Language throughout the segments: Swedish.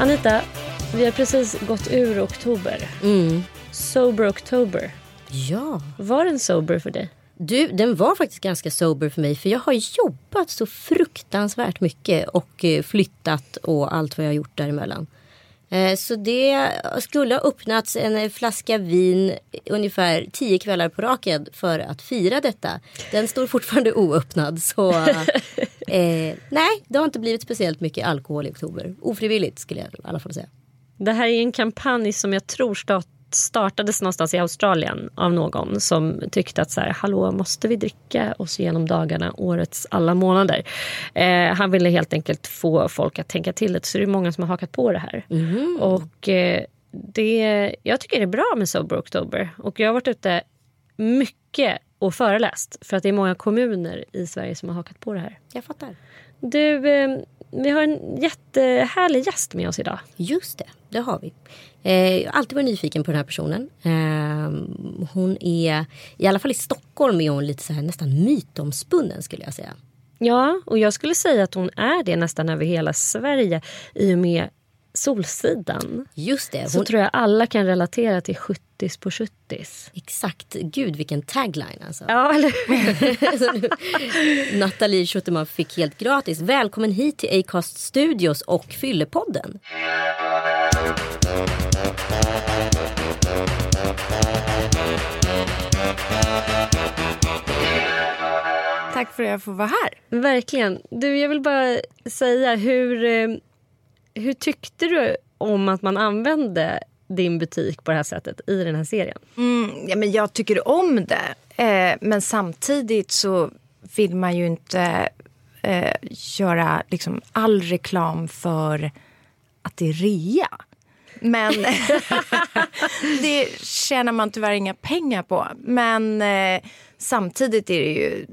Anita, vi har precis gått ur oktober. Mm. Sober October. Ja. Var den sober för dig? Du, den var faktiskt ganska sober för mig för jag har jobbat så fruktansvärt mycket och eh, flyttat och allt vad jag har gjort däremellan. Eh, Så det skulle ha öppnats en flaska vin ungefär tio kvällar på raken för att fira detta. Den står fortfarande oöppnad så eh, nej, det har inte blivit speciellt mycket alkohol i oktober. Ofrivilligt skulle jag i alla fall säga. Det här är en kampanj som jag tror start, startades någonstans i Australien av någon som tyckte att så här, hallå, måste vi dricka oss igenom dagarna årets alla månader? Eh, han ville helt enkelt få folk att tänka till lite så det är många som har hakat på det här. Och eh, det, jag tycker det är bra med Sober October och jag har varit ute mycket och föreläst för att det är många kommuner i Sverige som har hakat på det här. Jag fattar. Du, eh, vi har en jättehärlig gäst med oss idag. Just det, det har vi. Eh, jag har alltid varit nyfiken på den här personen. Eh, hon är, i alla fall i Stockholm är hon lite så här nästan mytomspunnen skulle jag säga. Ja, och jag skulle säga att hon är det nästan över hela Sverige i och med Solsidan. Just det, Så hon, tror jag alla kan relatera till 70 på 70 exakt. Gud vilken tagline alltså. Ja, eller Så nu, Nathalie Schuterman fick helt gratis. Välkommen hit till Acast Studios och Fyllepodden. Tack för att jag får vara här. Verkligen. Du, jag vill bara säga, hur, eh, hur tyckte du om att man använde din butik på det här sättet i den här serien? Mm, ja, men jag tycker om det. Eh, men samtidigt så vill man ju inte eh, göra liksom all reklam för att det är rea. Men det tjänar man tyvärr inga pengar på. Men eh, samtidigt är det ju...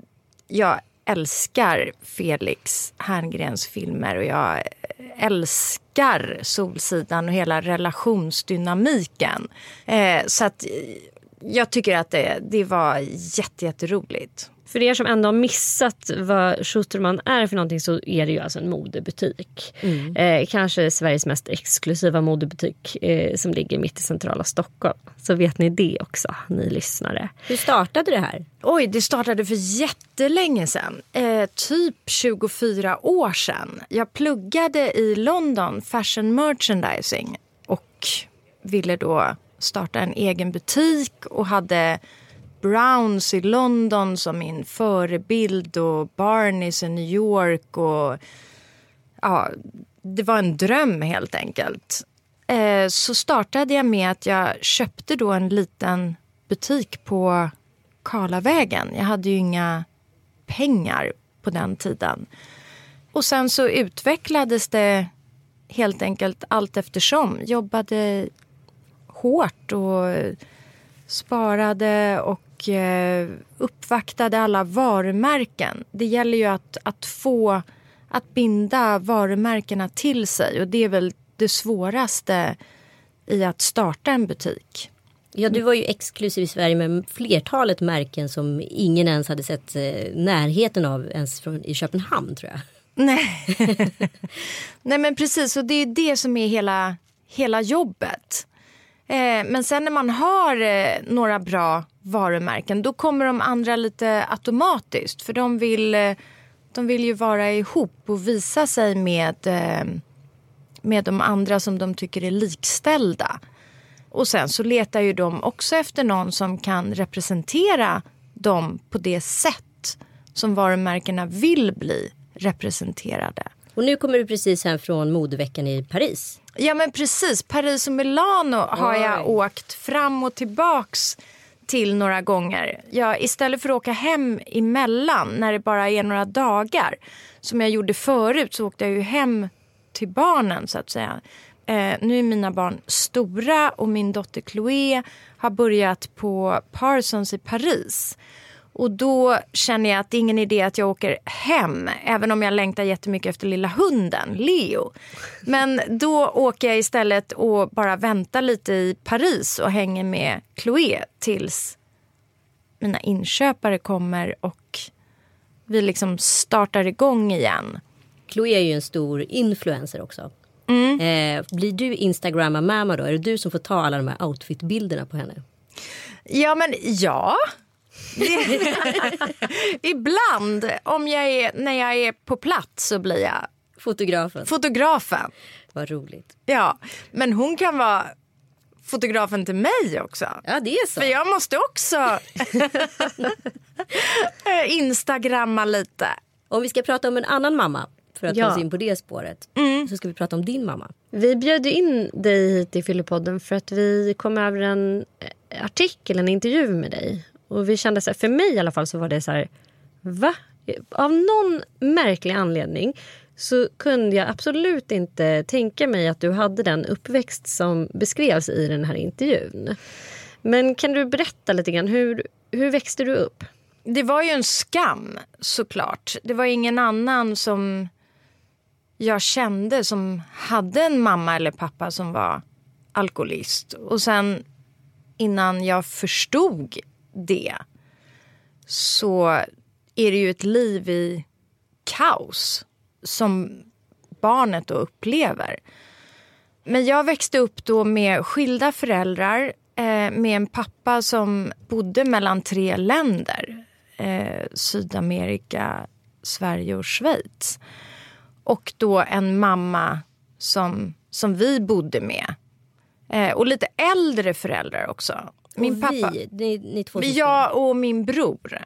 Jag älskar Felix Herngrens filmer och jag älskar Solsidan och hela relationsdynamiken. Eh, så att eh, jag tycker att det, det var jätte, jätteroligt. För er som ändå har missat vad Schuterman är för någonting så är det ju alltså en modebutik. Eh, kanske Sveriges mest exklusiva modebutik eh, som ligger mitt i centrala Stockholm. Så vet ni det också, ni lyssnare. Hur startade det här? Oj, det startade för jättelänge sedan. Eh, typ 24 år sedan. Jag pluggade i London fashion merchandising och ville då starta en egen butik och hade Browns i London som min förebild och Barneys i New York. och ja, Det var en dröm helt enkelt. Eh, så startade jag med att jag köpte då en liten butik på Karlavägen. Jag hade ju inga pengar på den tiden. Och sen så utvecklades det helt enkelt allt eftersom. Jobbade hårt och sparade och eh, uppvaktade alla varumärken. Det gäller ju att, att få att binda varumärkena till sig och det är väl det svåraste i att starta en butik. Ja, du var ju exklusiv i Sverige med flertalet märken som ingen ens hade sett eh, närheten av ens från, i Köpenhamn tror jag. Nej. Nej men precis, och det är det som är hela, hela jobbet. Eh, men sen när man har eh, några bra varumärken då kommer de andra lite automatiskt. För de vill, eh, de vill ju vara ihop och visa sig med, eh, med de andra som de tycker är likställda. Och sen så letar ju de också efter någon som kan representera dem på det sätt som varumärkena vill bli representerade. Och nu kommer du precis hem från modeveckan i Paris. Ja men precis, Paris och Milano har jag åkt fram och tillbaks till några gånger. Jag, istället för att åka hem emellan när det bara är några dagar som jag gjorde förut så åkte jag ju hem till barnen så att säga. Eh, nu är mina barn stora och min dotter Chloé har börjat på Parsons i Paris. Och då känner jag att det är ingen idé att jag åker hem, även om jag längtar jättemycket efter lilla hunden, Leo. Men då åker jag istället och bara väntar lite i Paris och hänger med Chloé tills mina inköpare kommer och vi liksom startar igång igen. Chloé är ju en stor influencer också. Mm. Eh, blir du Instagramma-mamma då? Är det du som får ta alla de här outfitbilderna på henne? Ja, men ja. Ibland, om jag är, när jag är på plats så blir jag Fotografen. fotografen. Vad roligt. Ja, men hon kan vara fotografen till mig också. Ja, det är så. För jag måste också instagramma lite. Om vi ska prata om en annan mamma, för att Ja. ta oss in på det spåret, Mm. så ska vi prata om din mamma. Vi bjöd in dig hit till Fyllepodden för att vi kom över en eh, artikel, en intervju med dig. Och vi kände så här, för mig i alla fall så var det så här, va? Av någon märklig anledning så kunde jag absolut inte tänka mig att du hade den uppväxt som beskrevs i den här intervjun. Men kan du berätta lite grann, hur, hur växte du upp? Det var ju en skam såklart. Det var ingen annan som jag kände som hade en mamma eller pappa som var alkoholist. Och sen innan jag förstod det så är det ju ett liv i kaos som barnet då upplever. Men jag växte upp då med skilda föräldrar eh, med en pappa som bodde mellan tre länder. Eh, Sydamerika, Sverige och Schweiz. Och då en mamma som, som vi bodde med. Eh, och lite äldre föräldrar också. Min pappa, vi, ni, ni två syskon. jag och min bror.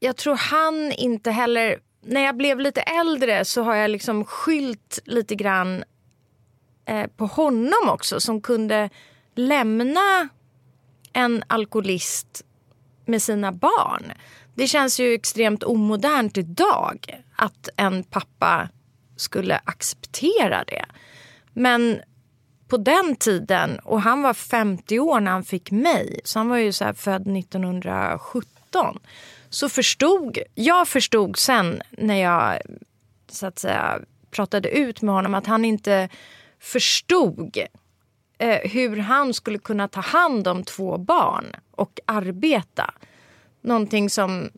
Jag tror han inte heller... När jag blev lite äldre så har jag liksom skylt lite grann eh, på honom också som kunde lämna en alkoholist med sina barn. Det känns ju extremt omodernt idag att en pappa skulle acceptera det. Men på den tiden, och han var 50 år när han fick mig, så han var ju så här född 1917. Så förstod, jag förstod sen när jag så att säga pratade ut med honom att han inte förstod eh, hur han skulle kunna ta hand om två barn och arbeta. Någonting som,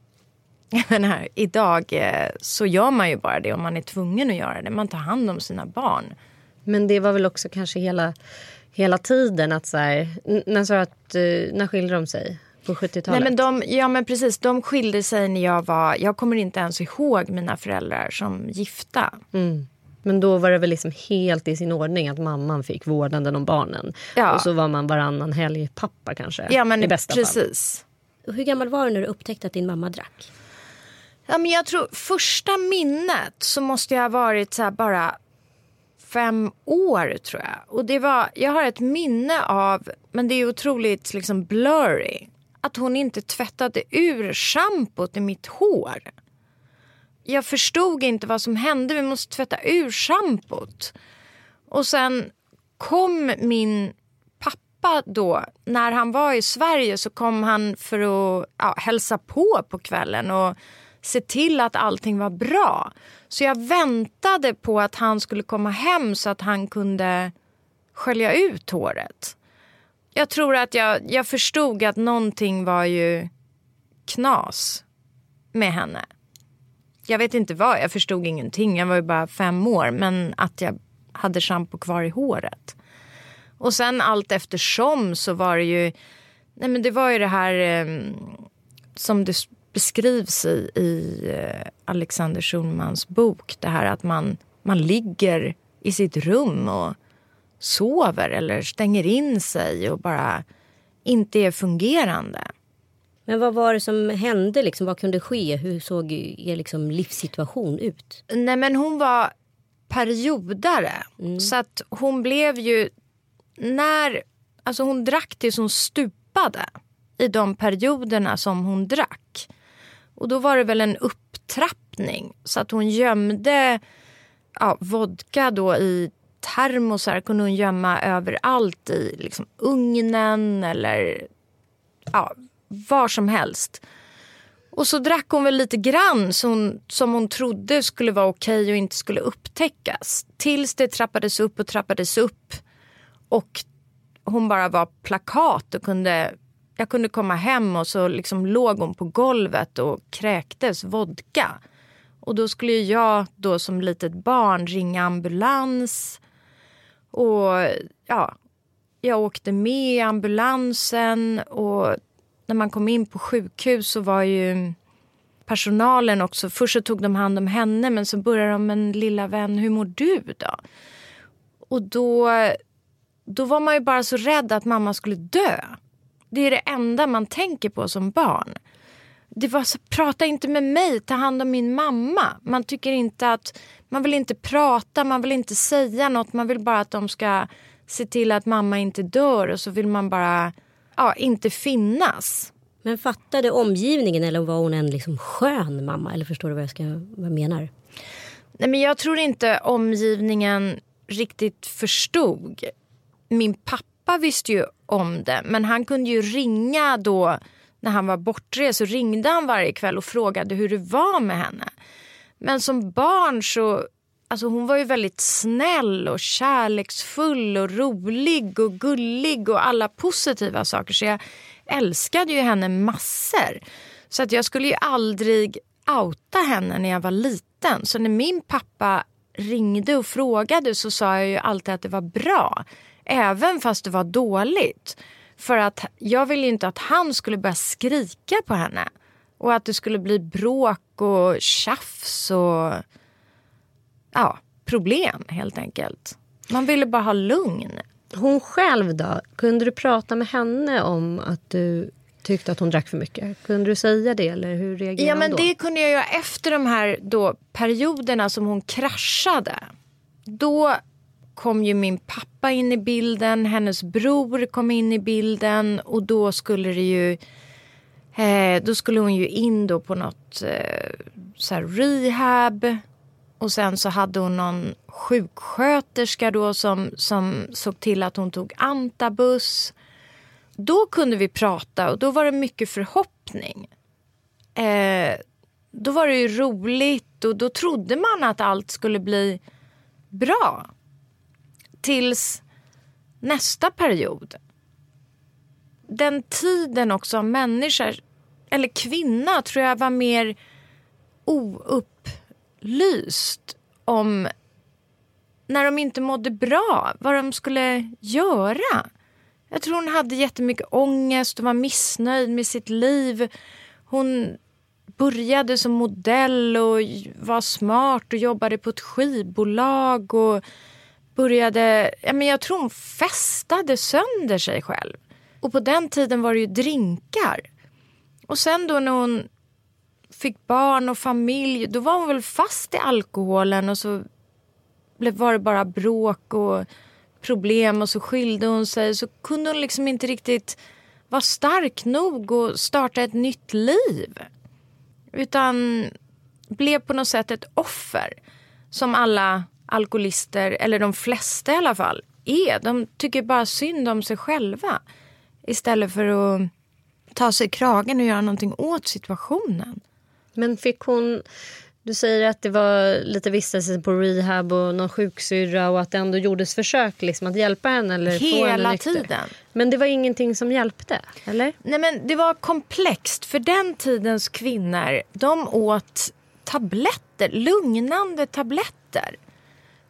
jag menar, idag eh, så gör man ju bara det om man är tvungen att göra det. Man tar hand om sina barn. Men det var väl också kanske hela, hela tiden att så här, när sa att, eh, när skilde de sig? På 70-talet? Nej, men de, ja men precis, de skilde sig när jag var, jag kommer inte ens ihåg mina föräldrar som gifta. Mm. Men då var det väl liksom helt i sin ordning att mamman fick vårdnaden om barnen. Ja. Och så var man varannan helg pappa kanske. Ja men I bästa fall. precis. Och Hur gammal var du när du upptäckte att din mamma drack? Ja, men jag tror första minnet så måste jag ha varit så här bara fem år tror jag. Och det var, jag har ett minne av, men det är otroligt liksom blurry, att hon inte tvättade ur schampot i mitt hår. Jag förstod inte vad som hände, vi måste tvätta ur schampot. Och sen kom min pappa då, när han var i Sverige så kom han för att ja, hälsa på på kvällen och se till att allting var bra. Så jag väntade på att han skulle komma hem så att han kunde skölja ut håret. Jag tror att jag, jag förstod att någonting var ju knas med henne. Jag vet inte vad, jag förstod ingenting. Jag var ju bara fem år. Men att jag hade schampo kvar i håret. Och sen allt eftersom så var det ju... Nej men det var ju det här eh, som det beskrivs i, i eh, Alexander Schulmans bok. Det här att man, man ligger i sitt rum och sover eller stänger in sig och bara inte är fungerande. Men vad var det som hände? Liksom? Vad kunde ske? Hur såg er liksom livssituation ut? Nej men hon var periodare. Så att hon blev ju... När, alltså hon drack tills hon stupade i de perioderna som hon drack. Och då var det väl en upptrappning. Så att hon gömde ja, vodka då i termosar kunde hon gömma överallt i liksom, ugnen eller ja, var som helst. Och så drack hon väl lite grann som, som hon trodde skulle vara okej och inte skulle upptäckas. Tills det trappades upp och trappades upp. Och hon bara var plakat och kunde jag kunde komma hem och så liksom låg hon på golvet och kräktes vodka. Och då skulle jag då som litet barn ringa ambulans. Och ja, jag åkte med ambulansen och när man kom in på sjukhus så var ju personalen också, först så tog de hand om henne men så började de med en lilla vän, hur mår du då? Och då, då var man ju bara så rädd att mamma skulle dö. Det är det enda man tänker på som barn. Det var så, prata inte med mig, ta hand om min mamma. Man tycker inte att, man vill inte prata, man vill inte säga något. Man vill bara att de ska se till att mamma inte dör och så vill man bara ja, inte finnas. Men fattade omgivningen eller var hon en liksom skön mamma? Eller förstår du vad jag, ska, vad jag menar? Nej, men jag tror inte omgivningen riktigt förstod. Min pappa Pappa visste ju om det. Men han kunde ju ringa då när han var bortrest. Så ringde han varje kväll och frågade hur det var med henne. Men som barn så Alltså hon var ju väldigt snäll och kärleksfull och rolig och gullig och alla positiva saker. Så jag älskade ju henne massor. Så att jag skulle ju aldrig outa henne när jag var liten. Så när min pappa ringde och frågade så sa jag ju alltid att det var bra. Även fast det var dåligt. För att jag ville inte att han skulle börja skrika på henne. Och att det skulle bli bråk och tjafs och ja, problem helt enkelt. Man ville bara ha lugn. Hon själv då? Kunde du prata med henne om att du tyckte att hon drack för mycket? Kunde du säga det eller hur reagerade ja, men? Det kunde jag göra efter de här då, perioderna som hon kraschade. Då kom ju min pappa in i bilden, hennes bror kom in i bilden och då skulle det ju eh, då skulle hon ju in då på något eh, så rehab och sen så hade hon någon sjuksköterska då som, som såg till att hon tog antabus. Då kunde vi prata och då var det mycket förhoppning. Eh, då var det ju roligt och då trodde man att allt skulle bli bra tills nästa period. Den tiden också av människor, eller kvinna tror jag var mer oupplyst om när de inte mådde bra, vad de skulle göra. Jag tror hon hade jättemycket ångest och var missnöjd med sitt liv. Hon började som modell och var smart och jobbade på ett skivbolag och började, ja, men jag tror hon festade sönder sig själv. Och på den tiden var det ju drinkar. Och sen då när hon fick barn och familj, då var hon väl fast i alkoholen och så var det bara bråk och problem och så skilde hon sig. Så kunde hon liksom inte riktigt vara stark nog och starta ett nytt liv. Utan blev på något sätt ett offer som alla alkoholister, eller de flesta i alla fall, är. De tycker bara synd om sig själva istället för att ta sig kragen och göra någonting åt situationen. Men fick hon... Du säger att det var lite vistelse på rehab och någon sjuksyrra och att det ändå gjordes försök liksom, att hjälpa henne. Eller Hela henne tiden. Men det var ingenting som hjälpte? eller? Nej, men Det var komplext. För den tidens kvinnor de åt tabletter, lugnande tabletter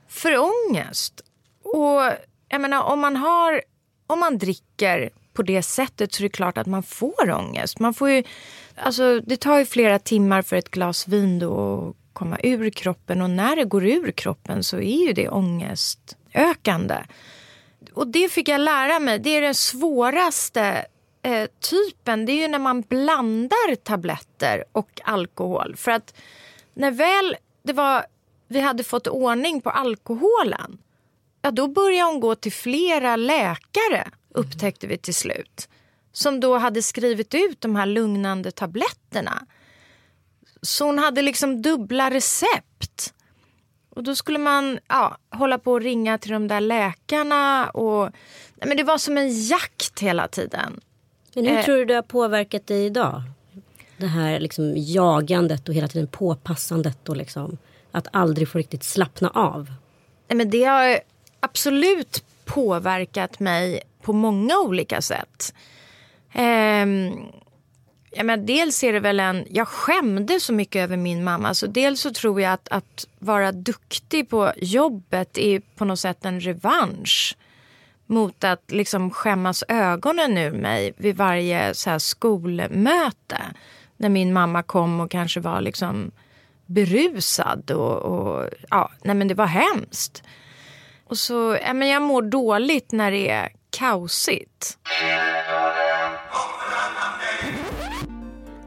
för ångest. Och jag menar, om man har, om man dricker på det sättet så är det klart att man får ångest. Man får ju, alltså, det tar ju flera timmar för ett glas vin då att komma ur kroppen och när det går ur kroppen så är ju det ångestökande. Och det fick jag lära mig, det är den svåraste eh, typen. Det är ju när man blandar tabletter och alkohol. För att när väl det var vi hade fått ordning på alkoholen, ja, då började hon gå till flera läkare, upptäckte vi till slut. Som då hade skrivit ut de här lugnande tabletterna. Så hon hade liksom dubbla recept. Och då skulle man ja, hålla på och ringa till de där läkarna. Och, nej, men det var som en jakt hela tiden. Men hur eh, tror du det har påverkat dig idag? Det här liksom jagandet och hela tiden påpassandet och liksom att aldrig få riktigt slappna av. Nej, men det har absolut påverkat mig på många olika sätt. Ehm, Ja, men dels är det väl en, jag skämde så mycket över min mamma. Så dels så tror jag att, att vara duktig på jobbet är på något sätt en revansch mot att liksom skämmas ögonen ur mig vid varje så här skolmöte. När min mamma kom och kanske var liksom berusad. Och, och ja, nej men det var hemskt. Och så, ja, men jag mår dåligt när det är kaosigt.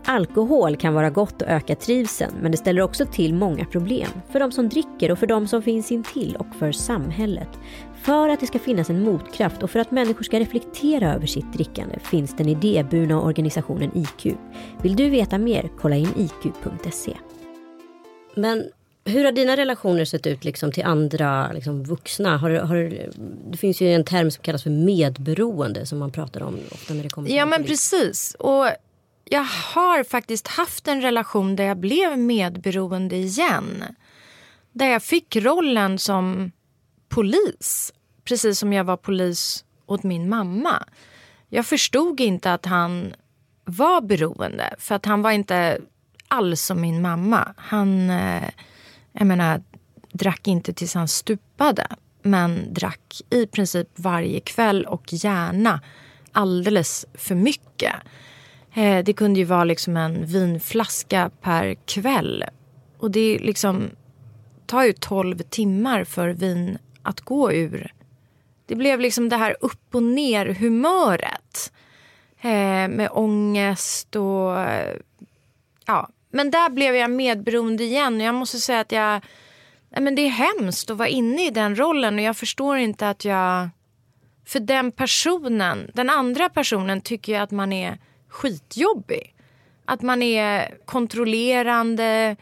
Alkohol kan vara gott och öka trivseln men det ställer också till många problem. För de som dricker och för de som finns intill och för samhället. För att det ska finnas en motkraft och för att människor ska reflektera över sitt drickande finns den idéburna organisationen IQ. Vill du veta mer? Kolla in iq.se. Men hur har dina relationer sett ut liksom, till andra liksom, vuxna? Har, har, det finns ju en term som kallas för medberoende som man pratar om ofta när det kommer till Ja men precis. Och jag har faktiskt haft en relation där jag blev medberoende igen. Där jag fick rollen som polis, precis som jag var polis åt min mamma. Jag förstod inte att han var beroende, för att han var inte alls som min mamma. Han, eh, jag menar, drack inte tills han stupade men drack i princip varje kväll och gärna alldeles för mycket. Eh, det kunde ju vara liksom en vinflaska per kväll. Och det liksom tar ju tolv timmar för vin att gå ur. Det blev liksom det här upp och ner humöret. Eh, med ångest och... Eh, ja, men där blev jag medberoende igen. Och jag måste säga att jag... Nej, men det är hemskt att vara inne i den rollen och jag förstår inte att jag... För den personen, den andra personen tycker jag att man är skitjobbig. Att man är kontrollerande.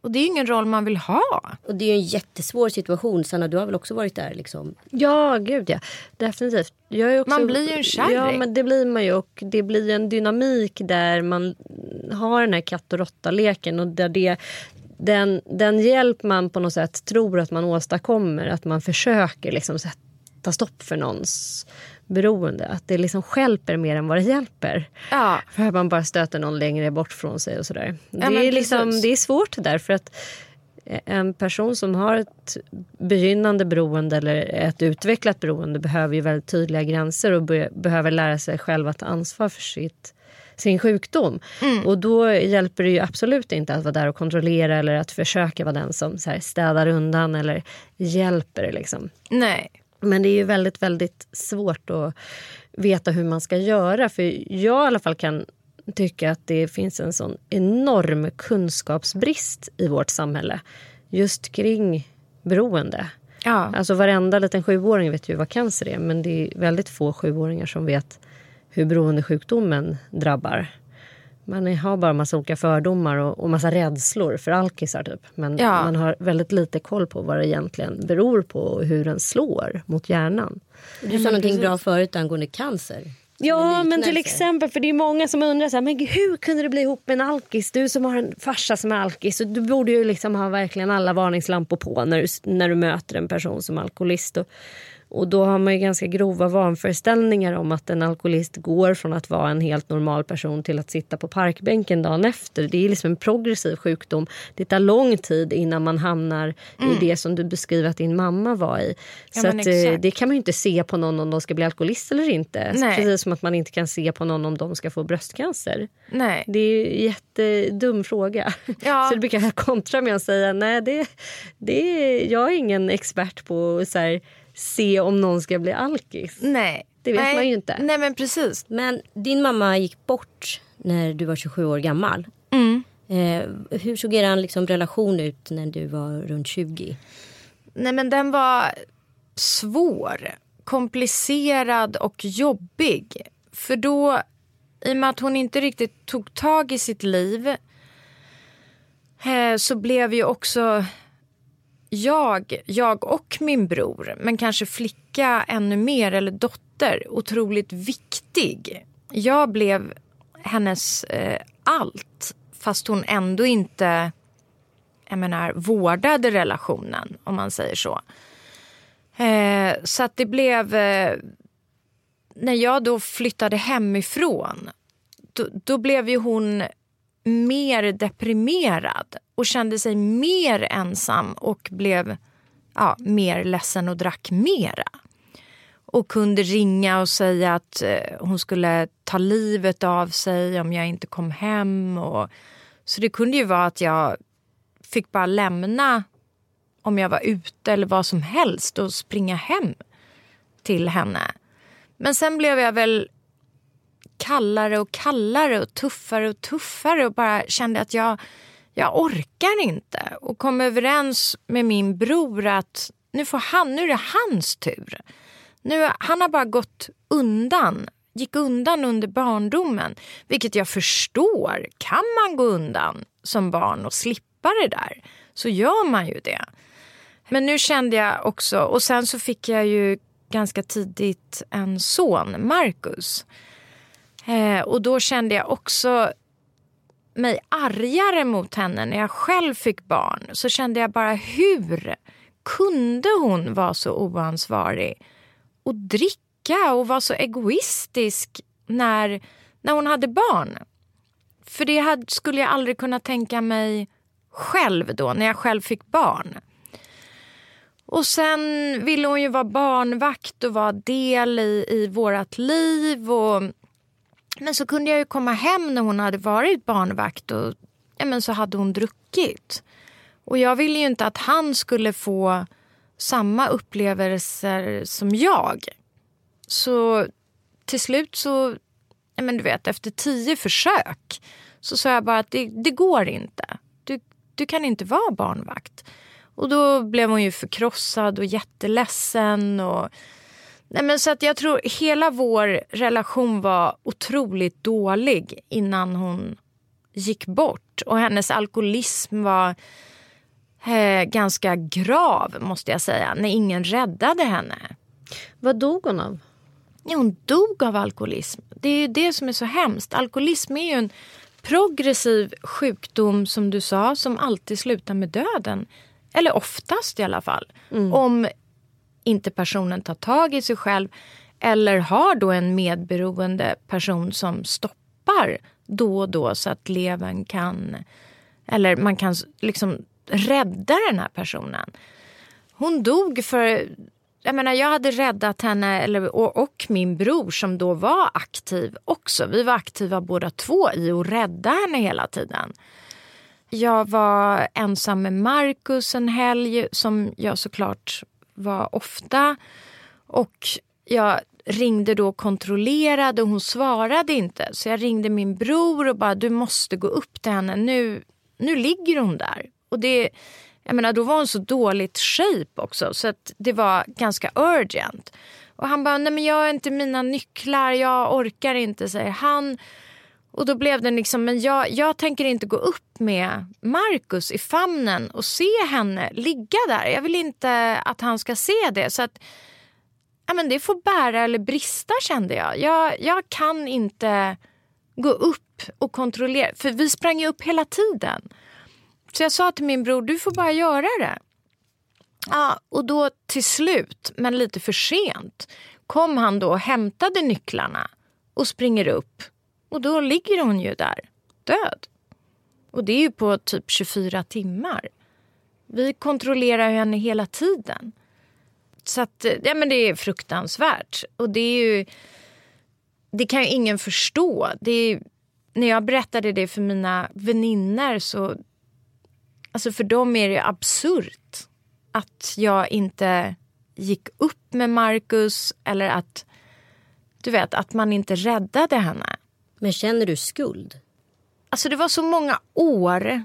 Och det är ingen roll man vill ha. Och det är en jättesvår situation. Sanna, du har väl också varit där? Liksom? Ja, gud ja. Definitivt. Också, man blir ju en kärring. Ja, men det blir man ju. Och det blir en dynamik där man har den här katt och råtta-leken. Och där det, den, den hjälp man på något sätt tror att man åstadkommer, att man försöker liksom sätta stopp för någons beroende. Att det liksom skälper mer än vad det hjälper. Ja. För att man bara stöter någon längre bort från sig och sådär. Ja, det, är liksom, det är svårt därför att en person som har ett begynnande beroende eller ett utvecklat beroende behöver ju väldigt tydliga gränser och be behöver lära sig själv att ta ansvar för sitt, sin sjukdom. Mm. Och då hjälper det ju absolut inte att vara där och kontrollera eller att försöka vara den som så här, städar undan eller hjälper. Liksom. Nej. Men det är ju väldigt, väldigt svårt att veta hur man ska göra. För jag i alla fall kan tycka att det finns en sån enorm kunskapsbrist i vårt samhälle just kring beroende. Ja. Alltså varenda liten sjuåring vet ju vad cancer är men det är väldigt få sjuåringar som vet hur beroendesjukdomen drabbar. Man har bara massa olika fördomar och, och massa rädslor för alkisar. Typ. Men ja. man har väldigt lite koll på vad det egentligen beror på och hur den slår mot hjärnan. Du sa någonting bra förut angående cancer. Ja, men till exempel, för det är många som undrar så här, men hur kunde du bli ihop med en alkis? Du som har en farsa som är alkis. Du borde ju liksom ha verkligen alla varningslampor på när du, när du möter en person som alkoholist. Och, och då har man ju ganska grova vanföreställningar om att en alkoholist går från att vara en helt normal person till att sitta på parkbänken dagen efter. Det är liksom en progressiv sjukdom. Det tar lång tid innan man hamnar mm. i det som du beskriver att din mamma var i. Ja, Så att, eh, det kan man ju inte se på någon om de ska bli alkoholist eller inte. Precis som att man inte kan se på någon om de ska få bröstcancer. Nej. Det är en jättedum fråga. Ja. Så det brukar jag kontra med att säga nej det, det jag är ingen expert på så här, se om någon ska bli alkis. Nej. Det vet Nej. man ju inte. Nej men precis. Men din mamma gick bort när du var 27 år gammal. Mm. Eh, hur såg er liksom relation ut när du var runt 20? Nej men den var svår, komplicerad och jobbig. För då, i och med att hon inte riktigt tog tag i sitt liv eh, så blev ju också jag, jag och min bror, men kanske flicka ännu mer eller dotter, otroligt viktig. Jag blev hennes eh, allt, fast hon ändå inte jag menar, vårdade relationen, om man säger så. Eh, så att det blev... Eh, när jag då flyttade hemifrån, då, då blev ju hon mer deprimerad och kände sig mer ensam och blev ja, mer ledsen och drack mera. Och kunde ringa och säga att eh, hon skulle ta livet av sig om jag inte kom hem. Och, så det kunde ju vara att jag fick bara lämna om jag var ute eller vad som helst och springa hem till henne. Men sen blev jag väl kallare och kallare och tuffare och tuffare och bara kände att jag, jag orkar inte. Och kom överens med min bror att nu, får han, nu är det hans tur. Nu, han har bara gått undan, gick undan under barndomen. Vilket jag förstår. Kan man gå undan som barn och slippa det där så gör man ju det. Men nu kände jag också, och sen så fick jag ju ganska tidigt en son, Marcus. Eh, och då kände jag också mig argare mot henne när jag själv fick barn. Så kände jag bara hur kunde hon vara så oansvarig och dricka och vara så egoistisk när, när hon hade barn? För det hade, skulle jag aldrig kunna tänka mig själv då, när jag själv fick barn. Och sen ville hon ju vara barnvakt och vara del i, i vårt liv. Och, men så kunde jag ju komma hem när hon hade varit barnvakt och ja, men så hade hon druckit. Och jag ville ju inte att han skulle få samma upplevelser som jag. Så till slut så, ja, men du vet, efter tio försök så sa jag bara att det, det går inte. Du, du kan inte vara barnvakt. Och då blev hon ju förkrossad och jätteledsen. Och... Nej, men så att jag tror hela vår relation var otroligt dålig innan hon gick bort. Och hennes alkoholism var eh, ganska grav, måste jag säga, när ingen räddade henne. Vad dog hon av? Ja, hon dog av alkoholism. Det är ju det som är så hemskt. Alkoholism är ju en progressiv sjukdom, som du sa, som alltid slutar med döden. Eller oftast i alla fall. Mm. Om inte personen tar tag i sig själv eller har då en medberoende person som stoppar då och då så att levern kan... Eller man kan liksom rädda den här personen. Hon dog för... Jag menar, jag hade räddat henne eller, och, och, min bror som då var aktiv också. Vi var aktiva båda två i att rädda henne hela tiden. Jag var ensam med Markus en helg som jag såklart var ofta. Och jag ringde då och kontrollerade och hon svarade inte. Så jag ringde min bror och bara du måste gå upp till henne. Nu, nu ligger hon där. Och det, jag menar, då var hon så dåligt shape också så att det var ganska urgent. Och han bara, nej men jag har inte mina nycklar, jag orkar inte, säger han. Och då blev det liksom, men jag, jag tänker inte gå upp med Markus i famnen och se henne ligga där. Jag vill inte att han ska se det. Så att, ja, men det får bära eller brista kände jag. jag. Jag kan inte gå upp och kontrollera, för vi sprang ju upp hela tiden. Så jag sa till min bror, du får bara göra det. Ja, och då till slut, men lite för sent, kom han då och hämtade nycklarna och springer upp och då ligger hon ju där, död. Och det är ju på typ 24 timmar. Vi kontrollerar henne hela tiden. Så att, eh, ja men det är fruktansvärt. Och det är ju... Det kan ju ingen förstå. Det är, när jag berättade det för mina väninnor... så... Alltså för dem är det absurt att jag inte gick upp med Marcus eller att, du vet, att man inte räddade henne. Men känner du skuld? Alltså det var så många år.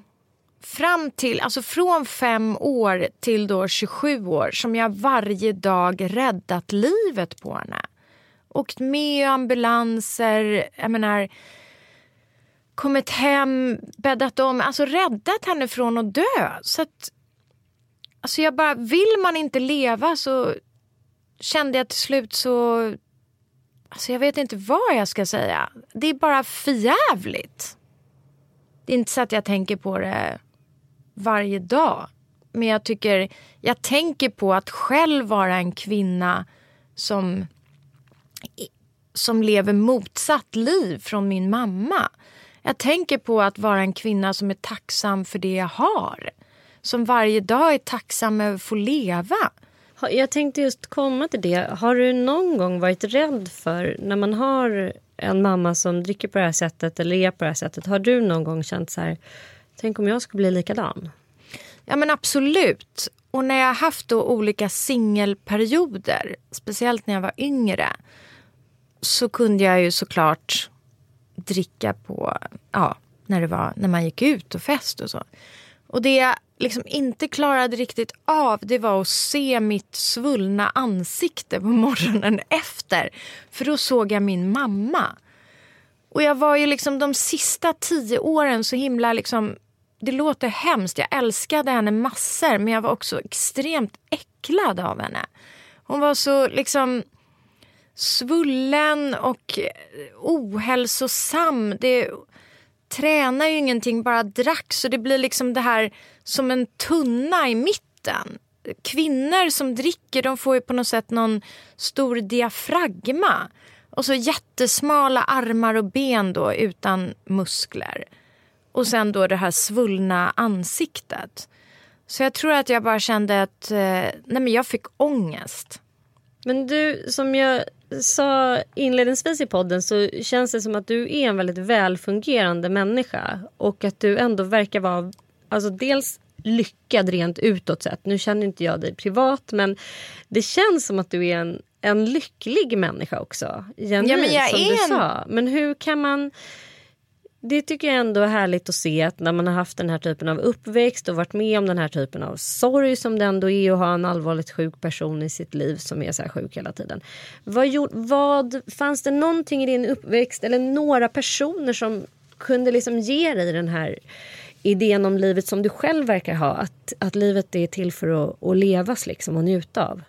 Fram till, alltså från fem år till då 27 år som jag varje dag räddat livet på henne. Åkt med ambulanser, jag menar kommit hem, bäddat om, alltså räddat henne från att dö. Så att, Alltså jag bara, vill man inte leva så kände jag till slut så... Alltså jag vet inte vad jag ska säga. Det är bara förjävligt. Det är inte så att jag tänker på det varje dag. Men jag tycker, jag tänker på att själv vara en kvinna som, som lever motsatt liv från min mamma. Jag tänker på att vara en kvinna som är tacksam för det jag har. Som varje dag är tacksam över att få leva. Jag tänkte just komma till det. Har du någon gång varit rädd för när man har en mamma som dricker på det här sättet eller är på det här sättet. Har du någon gång känt så här, tänk om jag skulle bli likadan? Ja men absolut. Och när jag har haft då olika singelperioder, speciellt när jag var yngre, så kunde jag ju såklart dricka på, ja, när, det var, när man gick ut och fest och så. Och det jag liksom inte klarade riktigt av det var att se mitt svullna ansikte på morgonen efter. För då såg jag min mamma. Och jag var ju liksom de sista tio åren så himla liksom det låter hemskt, jag älskade henne massor men jag var också extremt äcklad av henne. Hon var så liksom svullen och ohälsosam. Det, tränar ju ingenting, bara drack. Så det blir liksom det här som en tunna i mitten. Kvinnor som dricker de får ju på något sätt någon stor diafragma. Och så jättesmala armar och ben då utan muskler. Och sen då det här svullna ansiktet. Så jag tror att jag bara kände att eh, nej men jag fick ångest. Men du, som jag sa inledningsvis i podden så känns det som att du är en väldigt välfungerande människa. Och att du ändå verkar vara alltså dels lyckad rent utåt sett. Nu känner inte jag dig privat men det känns som att du är en, en lycklig människa också. Genuint, ja, men jag som är du en... sa. Men hur kan man det tycker jag ändå är härligt att se att när man har haft den här typen av uppväxt och varit med om den här typen av sorg som det ändå är att ha en allvarligt sjuk person i sitt liv som är så här sjuk hela tiden. Vad, gjort, vad Fanns det någonting i din uppväxt eller några personer som kunde liksom ge dig den här idén om livet som du själv verkar ha? Att, att livet är till för att, att levas liksom och njuta av?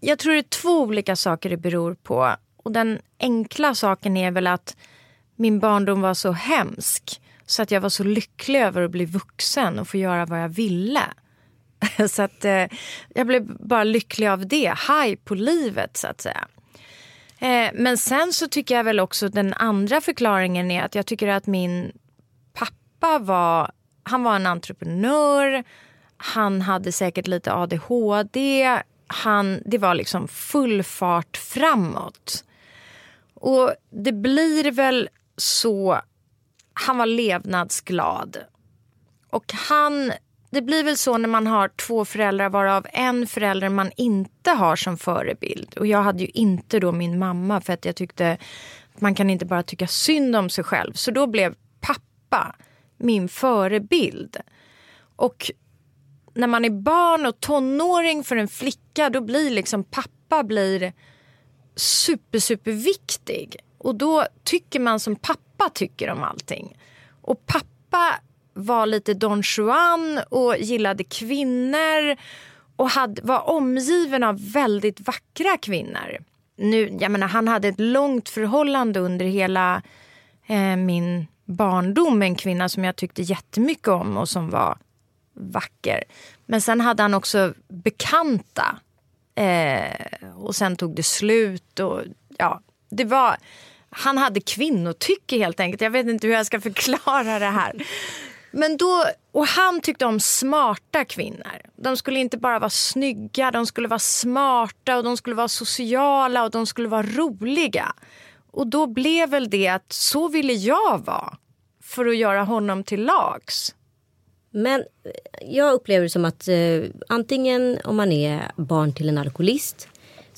Jag tror det är två olika saker det beror på. Och den enkla saken är väl att min barndom var så hemsk så att jag var så lycklig över att bli vuxen och få göra vad jag ville. så att eh, jag blev bara lycklig av det. High på livet så att säga. Eh, men sen så tycker jag väl också den andra förklaringen är att jag tycker att min pappa var, han var en entreprenör. Han hade säkert lite ADHD. Han, det var liksom full fart framåt. Och det blir väl så han var levnadsglad. Och han, det blir väl så när man har två föräldrar varav en förälder man inte har som förebild. Och jag hade ju inte då min mamma för att jag tyckte att man kan inte bara tycka synd om sig själv. Så då blev pappa min förebild. Och när man är barn och tonåring för en flicka då blir liksom pappa blir super super viktig. Och då tycker man som pappa tycker om allting. Och pappa var lite Don Juan och gillade kvinnor och hade, var omgiven av väldigt vackra kvinnor. Nu, jag menar, han hade ett långt förhållande under hela eh, min barndom med en kvinna som jag tyckte jättemycket om och som var vacker. Men sen hade han också bekanta. Eh, och sen tog det slut. och ja, det var han hade kvinnotycke helt enkelt. Jag vet inte hur jag ska förklara det här. Men då, och han tyckte om smarta kvinnor. De skulle inte bara vara snygga, de skulle vara smarta och de skulle vara sociala och de skulle vara roliga. Och då blev väl det att så ville jag vara för att göra honom till lags. Men jag upplever det som att eh, antingen om man är barn till en alkoholist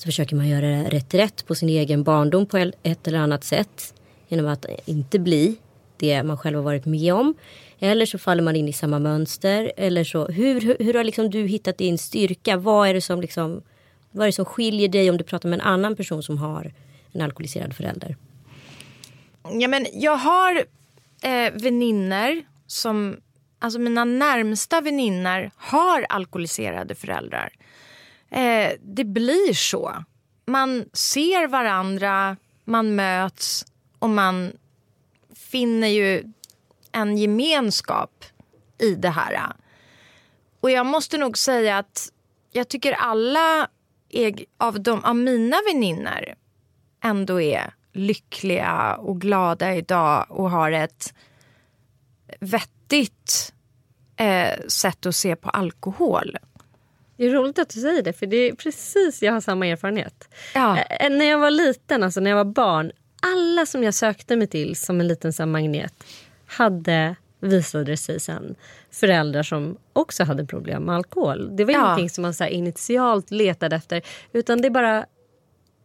så försöker man göra rätt rätt på sin egen barndom på ett eller annat sätt. Genom att inte bli det man själv har varit med om. Eller så faller man in i samma mönster. Eller så, hur, hur, hur har liksom du hittat din styrka? Vad är, det som liksom, vad är det som skiljer dig om du pratar med en annan person som har en alkoholiserad förälder? Ja, men jag har eh, väninner som alltså mina närmsta väninnor har alkoholiserade föräldrar. Eh, det blir så. Man ser varandra, man möts och man finner ju en gemenskap i det här. Och jag måste nog säga att jag tycker alla av, de, av mina väninnor ändå är lyckliga och glada idag och har ett vettigt eh, sätt att se på alkohol. Det är roligt att du säger det, för det är precis jag har samma erfarenhet. Ja. Eh, när jag var liten, alltså när jag var barn, alla som jag sökte mig till som en liten så magnet hade visade det sig sen föräldrar som också hade problem med alkohol. Det var ja. ingenting som man så initialt letade efter utan det bara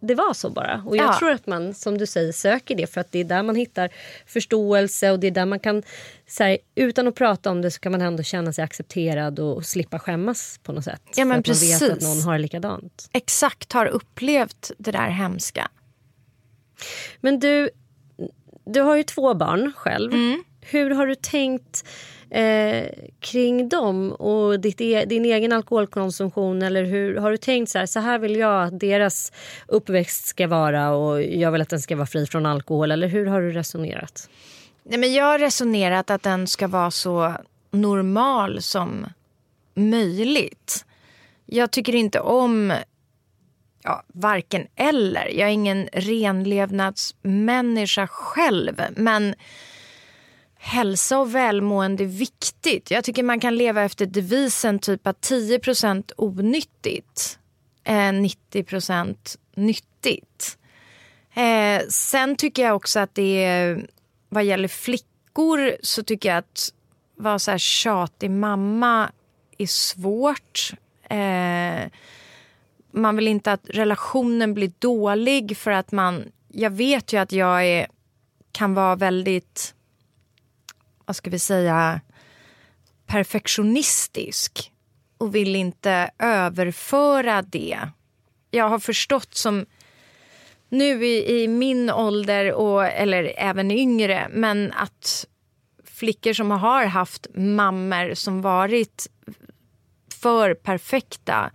det var så bara. Och jag ja. tror att man som du säger söker det för att det är där man hittar förståelse och det är där man kan, så här, utan att prata om det så kan man ändå känna sig accepterad och slippa skämmas på något sätt. Ja men för att precis. man vet att någon har det likadant. Exakt, har upplevt det där hemska. Men du, du har ju två barn själv. Mm. Hur har du tänkt eh, kring dem och ditt, e din egen alkoholkonsumtion? Eller hur Har du tänkt så här, så här vill jag att deras uppväxt ska vara och jag vill att den ska vara fri från alkohol? Eller hur har du resonerat? Nej, men jag har resonerat att den ska vara så normal som möjligt. Jag tycker inte om ja, varken eller. Jag är ingen renlevnadsmänniska själv. Men hälsa och välmående är viktigt. Jag tycker man kan leva efter devisen typ att 10 onyttigt eh, är 90 nyttigt. Eh, sen tycker jag också att det är, vad gäller flickor så tycker jag att vara så här tjatig mamma är svårt. Eh, man vill inte att relationen blir dålig för att man, jag vet ju att jag är, kan vara väldigt vad ska vi säga, perfektionistisk och vill inte överföra det. Jag har förstått som nu i, i min ålder, och, eller även yngre, men att flickor som har haft mammor som varit för perfekta,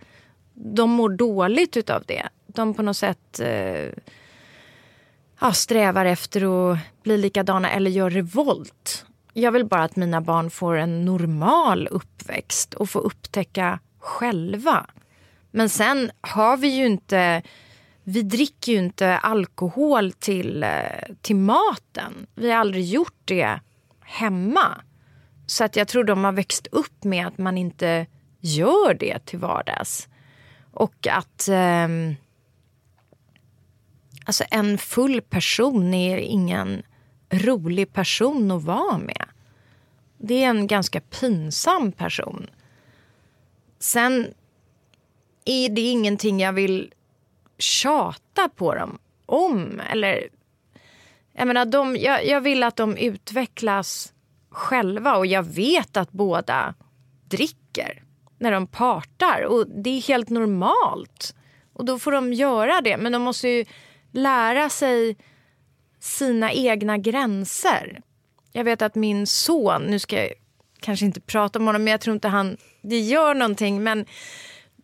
de mår dåligt av det. De på något sätt eh, ja, strävar efter att bli likadana eller gör revolt jag vill bara att mina barn får en normal uppväxt och får upptäcka själva. Men sen har vi ju inte... Vi dricker ju inte alkohol till, eh, till maten. Vi har aldrig gjort det hemma. Så att jag tror de har växt upp med att man inte gör det till vardags. Och att... Eh, alltså en full person är ingen rolig person att vara med. Det är en ganska pinsam person. Sen är det ingenting jag vill tjata på dem om. Eller, jag, menar, de, jag, jag vill att de utvecklas själva och jag vet att båda dricker när de partar. Och Det är helt normalt. Och Då får de göra det, men de måste ju lära sig sina egna gränser. Jag vet att min son, nu ska jag kanske inte prata om honom, men jag tror inte han, det gör någonting, men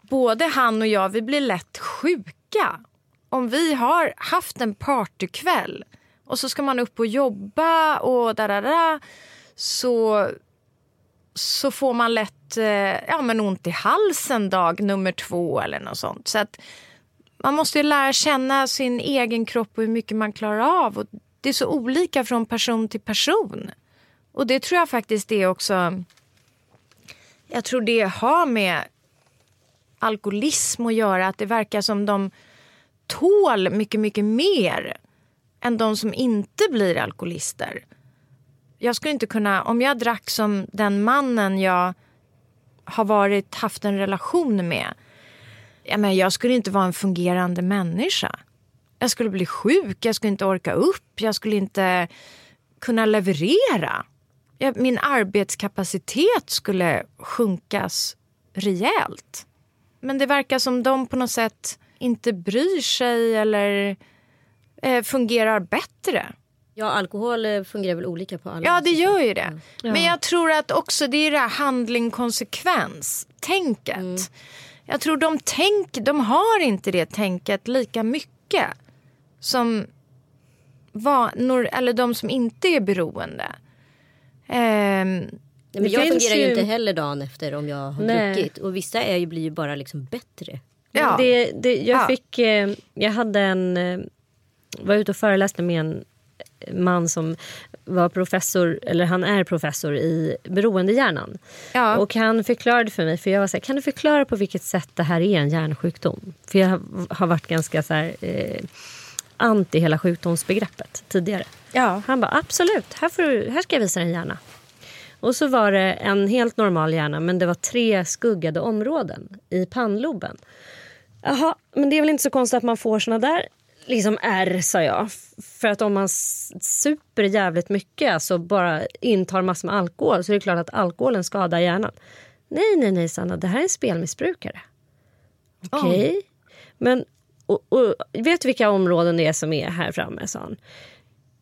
både han och jag, vi blir lätt sjuka. Om vi har haft en partykväll och så ska man upp och jobba och da, så, så får man lätt eh, ja, men ont i halsen dag nummer två eller något sånt. Så att man måste lära känna sin egen kropp och hur mycket man klarar av. Och det är så olika från person till person. Och det tror jag faktiskt är också... Jag tror det har med alkoholism att göra. Att det verkar som de tål mycket, mycket mer än de som inte blir alkoholister. Jag skulle inte kunna... Om jag drack som den mannen jag har varit, haft en relation med jag, menar, jag skulle inte vara en fungerande människa. Jag skulle bli sjuk, jag skulle inte orka upp, jag skulle inte kunna leverera. Jag, min arbetskapacitet skulle sjunkas rejält. Men det verkar som de på något sätt inte bryr sig eller eh, fungerar bättre. Ja, alkohol eh, fungerar väl olika på alla. Ja, det gör ju det. Men jag tror att också det är det här handling konsekvens tänket. Mm. Jag tror de tänk, de har inte det tänket lika mycket som vanor, eller de som inte är beroende. Ehm, Nej, men jag fungerar ju ju- inte heller dagen efter om jag har Nej. druckit. Och vissa är ju, blir ju bara liksom bättre. ja. Det, det, jag Ja. fick, eh, jag hade en, eh, var ute och föreläste med en man som var professor, eller han är professor i beroendehjärnan. Ja. Och han förklarade för mig, för jag var så här, kan du förklara på vilket sätt det här är en hjärnsjukdom? För jag har varit ganska så här, eh, anti hela sjukdomsbegreppet tidigare. Ja. Han bara absolut, här, får du, här ska jag visa dig en hjärna. Och så var det en helt normal hjärna men det var tre skuggade områden i pannloben. Jaha, men det är väl inte så konstigt att man får såna där liksom R, sa jag. För att om man super jävligt mycket, alltså bara intar massor med alkohol så är det klart att alkoholen skadar hjärnan. Nej, nej, nej Sanna, det här är en spelmissbrukare. Okej. Men och, och, vet du vilka områden det är som är här framme, sa han.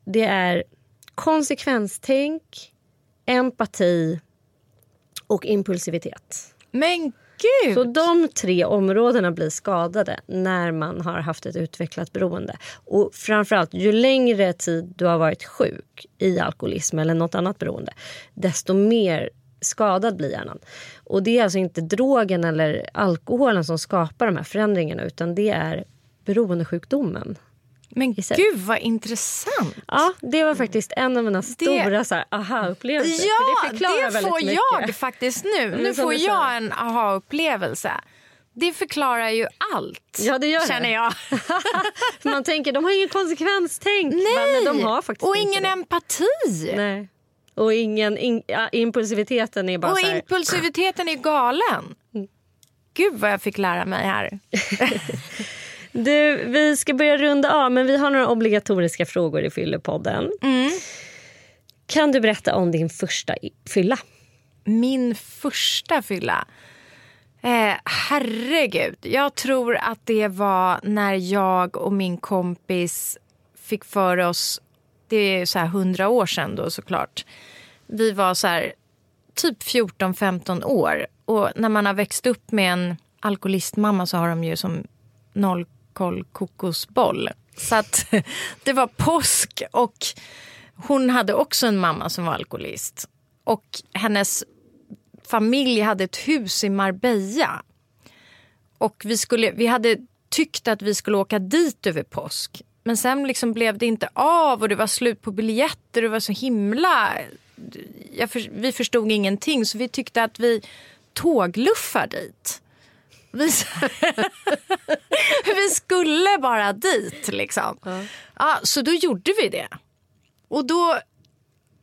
Det är konsekvenstänk, empati och impulsivitet. Men gud! Så de tre områdena blir skadade när man har haft ett utvecklat beroende. Och framförallt, ju längre tid du har varit sjuk i alkoholism eller något annat beroende, desto mer skadad blir hjärnan. Och det är alltså inte drogen eller alkoholen som skapar de här förändringarna utan det är beroendesjukdomen. Men Gissa. gud vad intressant. Ja, det var faktiskt en av mina stora här, aha-upplevelser. för Ja, det förklarar det väldigt får mycket. jag faktiskt nu. Men Nu som får jag en aha-upplevelse. Det förklarar ju allt. Ja, det gör det. Känner jag. Man tänker de har ingen konsekvenstänk. Nej! Men de har faktiskt och ingen det. empati. Nej. Och ingen, in, ja, impulsiviteten är bara Och här, impulsiviteten är galen. Gud vad jag fick lära mig här. Du, vi ska börja runda av men vi har några obligatoriska frågor i Fyllepodden. Mm. Kan du berätta om din första fylla? Min första fylla. Eh, herregud, jag tror att det var när jag och min kompis fick för oss, det är så här hundra år sedan då såklart. Vi var så här typ 14-15 år och när man har växt upp med en alkoholistmamma så har de ju som noll kokosboll. Så att det var påsk och hon hade också en mamma som var alkoholist. Och hennes familj hade ett hus i Marbella. Och vi, skulle, vi hade tyckt att vi skulle åka dit över påsk. Men sen liksom blev det inte av och det var slut på biljetter och det var så himla... Jag för, vi förstod ingenting så vi tyckte att vi tågluffar dit. Vi, vi skulle bara dit liksom. Ja. så då gjorde vi det. Och då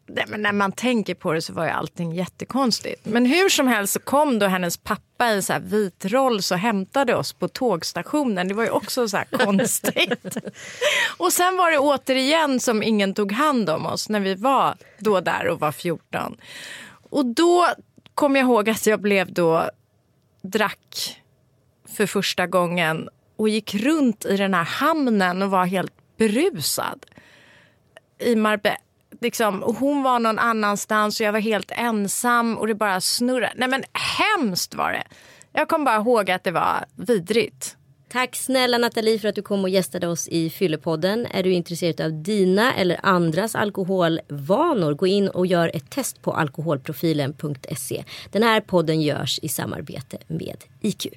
Nej, men när man tänker på det så var ju allting jättekonstigt. Men hur som helst så kom då hennes pappa i så här vit Rolls och hämtade oss på tågstationen. Det var ju också så här konstigt. och sen var det återigen som ingen tog hand om oss när vi var då där och var 14. Och då kom jag ihåg att jag blev då drack för första gången och gick runt i den här hamnen och var helt berusad i Marbella. Liksom, och hon var någon annanstans och jag var helt ensam och det bara snurrade. Nej men hemskt var det. Jag kommer bara ihåg att det var vidrigt. Tack snälla Nathalie för att du kom och gästade oss i Fyllepodden. Är du intresserad av dina eller andras alkoholvanor gå in och gör ett test på alkoholprofilen.se. Den här podden görs i samarbete med IQ.